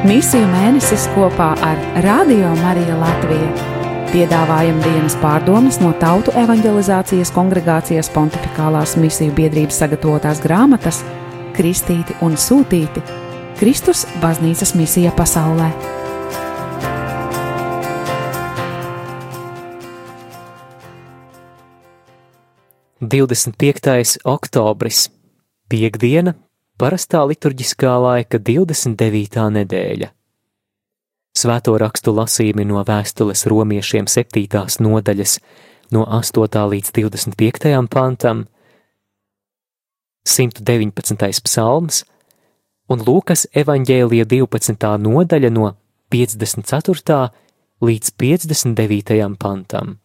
Misiju mēnesis kopā ar Radio Mariju Latviju. Piedāvājam dienas pārdomas no Tautu evanģelizācijas kongregācijas pontificālās misiju biedrības sagatavotās grāmatas Kristīti un Sūtīti - Kristus baznīcas misija pasaulē. 25. oktobris, piekdiena, parastā liturģiskā laika 29. nedēļa. Svēto rakstu lasījumi no vēstules romiešiem 7. nodaļas, no 8. līdz 25. pantam, 119. psalms un Lūkas evaņģēlija 12. nodaļa no 54. līdz 59. pantam.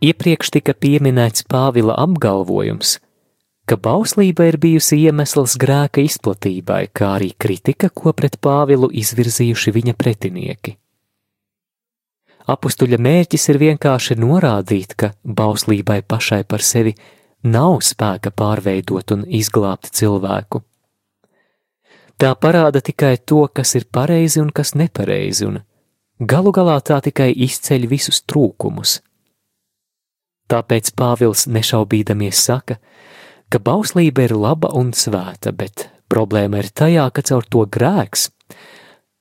Iepriekš tika pieminēts Pāvila apgalvojums, ka bauslība ir bijusi iemesls grēka izplatībai, kā arī kritika, ko pret Pāvilu izvirzījuši viņa pretinieki. Apustuļa mērķis ir vienkārši norādīt, ka bauslībai pašai par sevi nav spēka pārveidot un izglābt cilvēku. Tā parāda tikai to, kas ir pareizi un kas nepareizi, un galu galā tā tikai izceļ visus trūkumus. Tāpēc Pāvils nešaubīdamies saka, ka bauslība ir laba un svēta, bet problēma ir tajā, ka caur to grēks,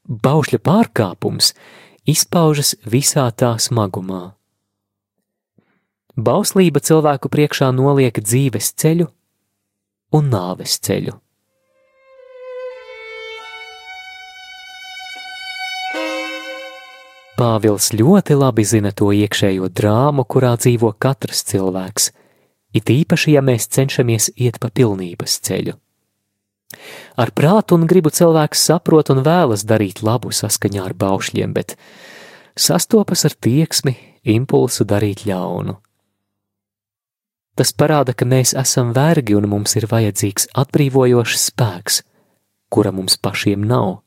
baušļa pārkāpums, izpaužas visā tā smagumā. Bauslība cilvēku priekšā noliek dzīves ceļu un nāves ceļu. Pāvils ļoti labi zina to iekšējo drāmu, kurā dzīvo katrs cilvēks, it īpaši, ja mēs cenšamies iet pa pilnības ceļu. Ar prātu un gribu cilvēks saprot un vēlas darīt labu saskaņā ar baušļiem, bet sastopas ar tieksmi, impulsu darīt ļaunu. Tas parāda, ka mēs esam vergi un mums ir vajadzīgs atbrīvojošs spēks, kura mums pašiem nav.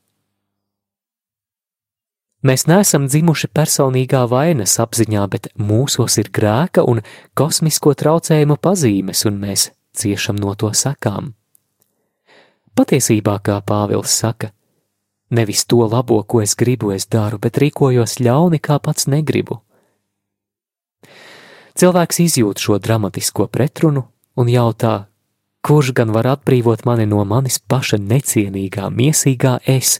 Mēs neesam dzimuši personīgā vainas apziņā, bet mūsos ir grēka un kosmisko traucējumu pazīmes, un mēs ciešam no to sakām. Patiesībā, kā Pāvils saka, nevis to labo, ko es gribu, es daru, bet rīkojos ļauni, kā pats negribu. Cilvēks izjūt šo dramatisko pretrunu un jautā, kurš gan var atbrīvot mani no manis paša necienīgā, miesīgā es,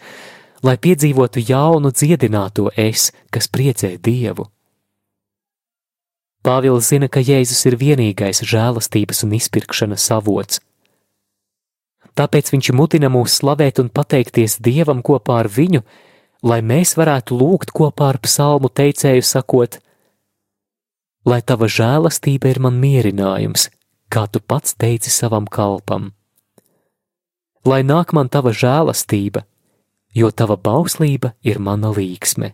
lai piedzīvotu jaunu dziedināto es, kas priecē Dievu. Pāvils zina, ka Jēzus ir vienīgais žēlastības un izpirkšanas avots. Tāpēc viņš mudina mūs slavēt un pateikties Dievam kopā ar viņu, lai mēs varētu lūgt kopā ar psalmu teicēju sakot: Lai tava žēlastība ir man mierinājums, kā tu pats teici savam kalpam. Lai nāk man tava žēlastība, jo tava bauslība ir mana līksme.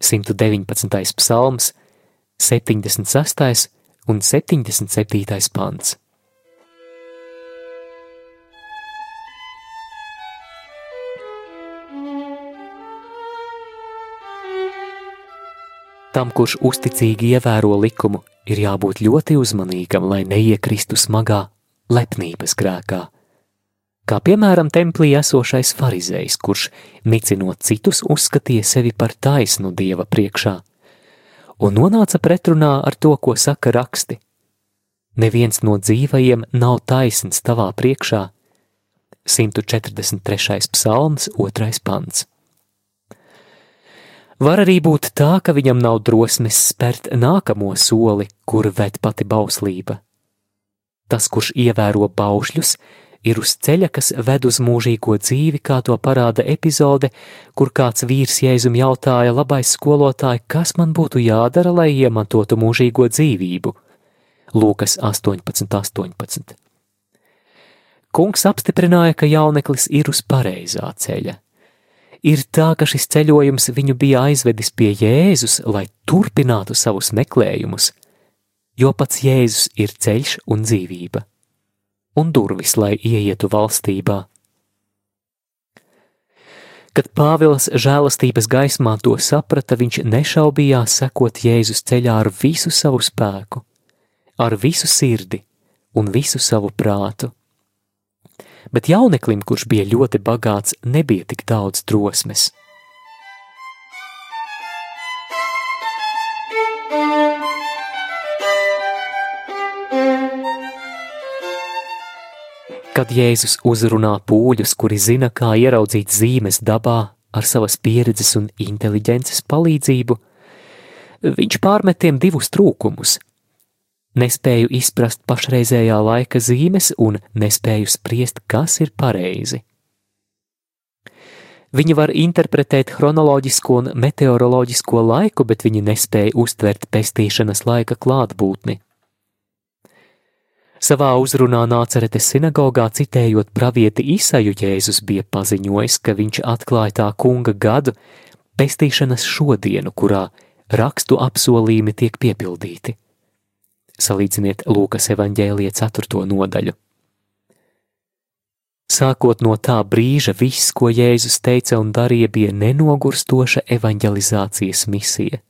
119. psalms, 76. un 77. pants. Tam, kurš uzticīgi ievēro likumu, ir jābūt ļoti uzmanīgam, lai neiekristu smagā lepnības grēkā kā piemēram templī esošais farizējs, kurš, nicinot citus, uzskatīja sevi par taisnu dieva priekšā, un nonāca pretrunā ar to, ko saka raksti. Neviens no dzīvajiem nav taisns tavā priekšā. 143. psalms, 2. pants. Var arī būt tā, ka viņam nav drosmes spērt nākamo soli, kur ved pati bauslība. Tas, kurš ievēro baušļus, ir uz ceļa, kas ved uz mūžīgo dzīvi, kā to parāda epizode, kur kāds vīrs Jēzum jautāja labais skolotāji, kas man būtu jādara, lai iemantotu mūžīgo dzīvību. Lūkas 18, 18. Kungs apstiprināja, ka jauneklis ir uz pareizā ceļa. Ir tā, ka šis ceļojums viņu bija aizvedis pie Jēzus, lai turpinātu savus meklējumus, jo pats Jēzus ir ceļš un dzīvība. Un durvis, lai ieietu valstībā. Kad Pāvils žēlastības gaismā to saprata, viņš nešaubījās sekot Jēzus ceļā ar visu savu spēku, ar visu sirdi un visu savu prātu. Bet jauneklim, kurš bija ļoti bagāts, nebija tik daudz drosmes. Kad Jēzus uzrunā pūļus, kuri zina, kā ieraudzīt zīmes dabā ar savas pieredzes un inteliģences palīdzību, viņš pārmet tiem divus trūkumus - nespēju izprast pašreizējā laika zīmes un nespēju spriest, kas ir pareizi. Viņi var interpretēt chronoloģisko un meteoroloģisko laiku, bet viņi nespēja uztvert pestīšanas laika klātbūtni. Savā uzrunā Nāceretes sinagogā citējot pravieti Isaju Jēzus bija paziņojis, ka viņš atklāja tā kunga gadu pestīšanas šodienu, kurā rakstu apsolījumi tiek piepildīti. Salīdziniet Lūkas evaņģēlie 4. nodaļu. Sākot no tā brīža, viss, ko Jēzus teica un darīja, bija nenogurstoša evanģelizācijas misija.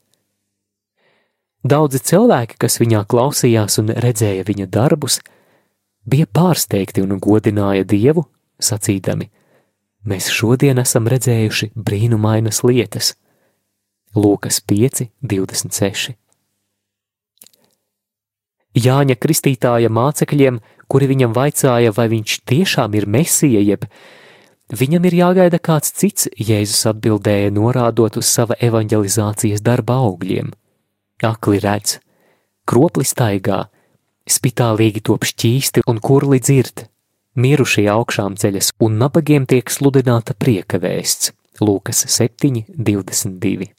Daudzi cilvēki, kas viņā klausījās un redzēja viņa darbus, bija pārsteigti un godināja Dievu, sacīdami: Mēs šodien esam redzējuši brīnumainas lietas. Lūkas 5, 26. Jāņa Kristītāja mācekļiem, kuri viņam vaicāja, vai viņš tiešām ir mesija, jeb viņam ir jāgaida kāds cits, Jēzus atbildēja, norādot uz sava evanģelizācijas darba augļiem – akli redz, kropli staigā, spitālīgi top šķīsti un kurli dzird, mirušie augšām ceļas un nabagiem tiek sludināta prieka vēsts. Lūkas 7, 22.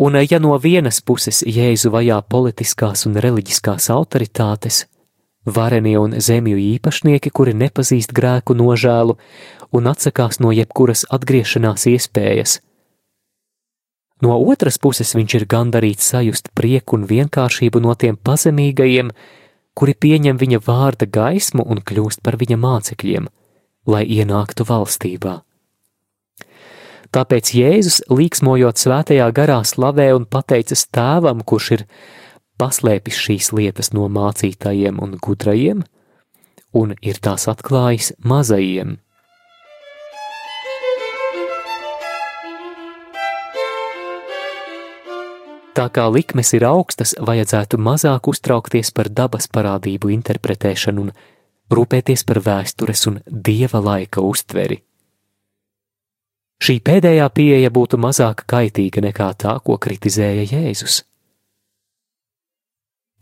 Un ja no vienas puses Jēzu vajā politiskās un reliģiskās autoritātes, varenie un zemju īpašnieki, kuri nepazīst grēku nožēlu un atsakās no jebkuras atgriešanās iespējas, No otras puses viņš ir gandarīts sajust prieku un vienkāršību no tiem pazemīgajiem, kuri pieņem viņa vārda gaismu un kļūst par viņa mācekļiem, lai ienāktu valstībā. Tāpēc Jēzus, līksmojot svētajā garā, slavē un pateicas tēvam, kurš ir paslēpis šīs lietas no mācītājiem un gudrajiem, un ir tās atklājis mazajiem. Tā kā likmes ir augstas, vajadzētu mazāk uztraukties par dabas parādību interpretēšanu un rūpēties par vēstures un dieva laika uztveri. Šī pēdējā pieeja būtu mazāk kaitīga nekā tā, ko kritizēja Jēzus.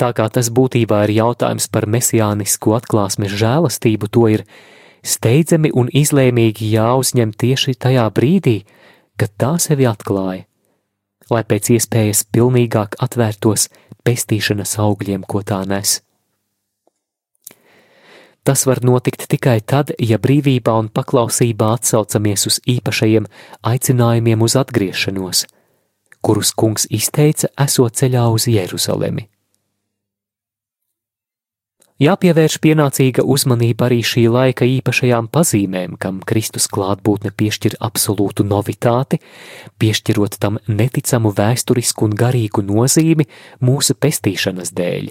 Tā kā tas būtībā ir jautājums par mesijānisku atklāsmes žēlastību, to ir steidzami un izlēmīgi jāuzņem tieši tajā brīdī, kad tā sevi atklāja lai pēc iespējas pilnīgāk atvērtos pestīšanas augļiem, ko tā nes. Tas var notikt tikai tad, ja brīvībā un paklausībā atsaucamies uz īpašajiem aicinājumiem uz atgriešanos, kurus kungs izteica, esot ceļā uz Jeruzalemi. Jāpievērš pienācīga uzmanība arī šī laika īpašajām pazīmēm, kam Kristus klātbūtne piešķir absolūtu novitāti, piešķirot tam neticamu vēsturisku un garīgu nozīmi mūsu pestīšanas dēļ.